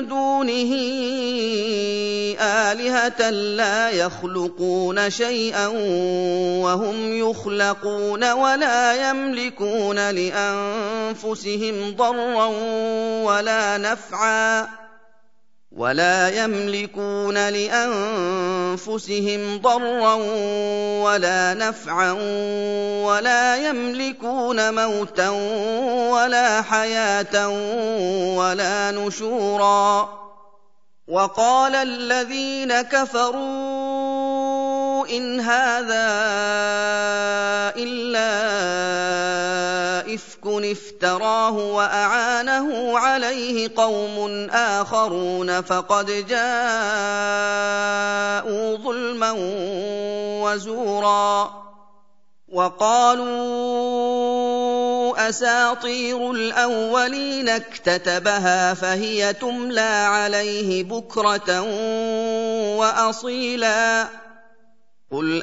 دونه آلهة لا يخلقون شيئا وهم يخلقون ولا يملكون لأنفسهم ضرا ولا نفعا ولا يملكون لأنفسهم ضرا ولا نفعا ولا يملكون موتا ولا حياة ولا نشورا. وقال الذين كفروا إن هذا إلا افك افتراه واعانه عليه قوم اخرون فقد جاءوا ظلما وزورا وقالوا اساطير الاولين اكتتبها فهي تملى عليه بكره واصيلا قل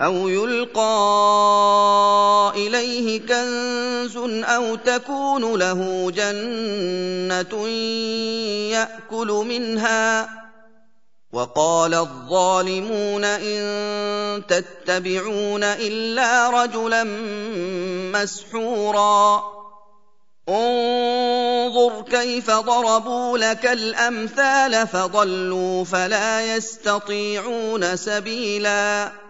أو يلقى إليه كنز أو تكون له جنة يأكل منها. وقال الظالمون إن تتبعون إلا رجلا مسحورا. انظر كيف ضربوا لك الأمثال فضلوا فلا يستطيعون سبيلا.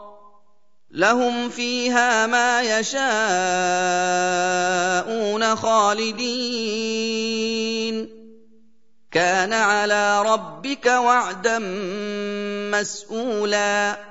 لهم فيها ما يشاءون خالدين. كان على ربك وعدا مسئولا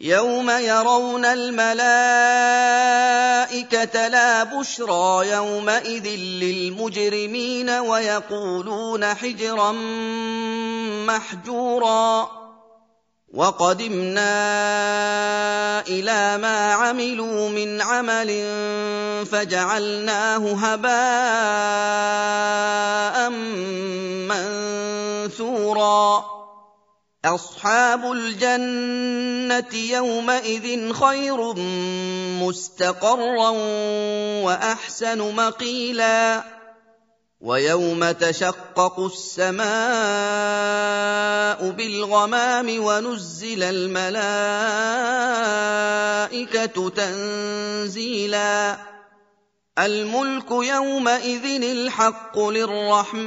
يوم يرون الملائكه لا بشرى يومئذ للمجرمين ويقولون حجرا محجورا وقدمنا إلى ما عملوا من عمل فجعلناه هباء منثورا أصحاب الجنة يومئذ خير مستقرا وأحسن مقيلا ويوم تشقق السماء بالغمام ونزل الملائكة تنزيلا الملك يومئذ الحق للرحمن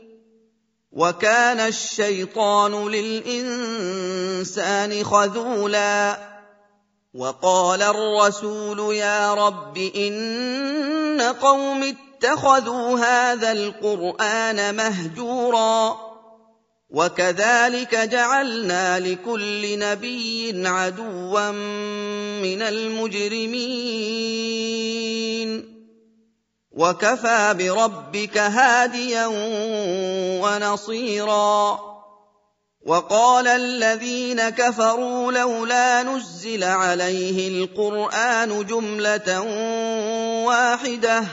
وكان الشيطان للإنسان خذولا وقال الرسول يا رب إن قوم اتخذوا هذا القرآن مهجورا وكذلك جعلنا لكل نبي عدوا من المجرمين وكفى بربك هاديا ونصيرا. وقال الذين كفروا لولا نزل عليه القرآن جملة واحدة.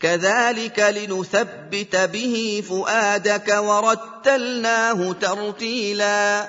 كذلك لنثبت به فؤادك ورتلناه ترتيلا.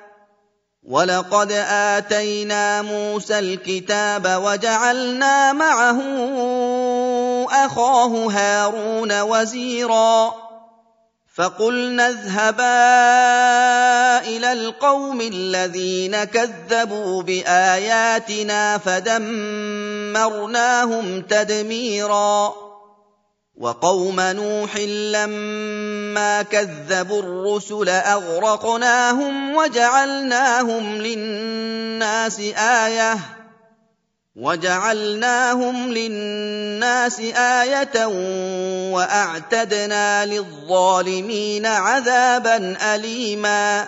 ولقد اتينا موسى الكتاب وجعلنا معه اخاه هارون وزيرا فقلنا اذهبا إلى القوم الذين كذبوا باياتنا فدمرناهم تدميرا وقوم نوح لما كذبوا الرسل أغرقناهم وجعلناهم للناس آية وجعلناهم للناس آية وأعتدنا للظالمين عذابا أليما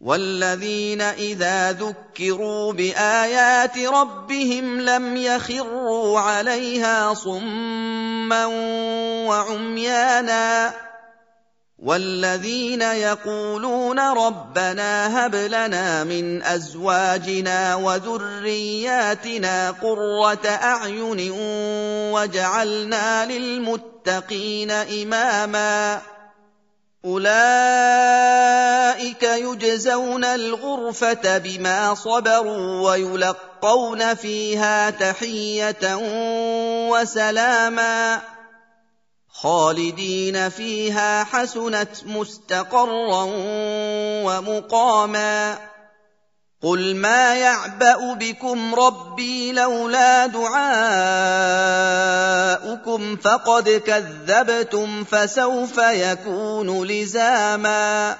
والذين إذا ذكروا بآيات ربهم لم يخروا عليها صما وعميانا والذين يقولون ربنا هب لنا من أزواجنا وذرياتنا قرة أعين واجعلنا للمتقين إماما أولئك يجزون الغرفة بما صبروا ويلقون فيها تحية وسلاما. خالدين فيها حسنت مستقرا ومقاما. قل ما يعبا بكم ربي لولا دعاؤكم فقد كذبتم فسوف يكون لزاما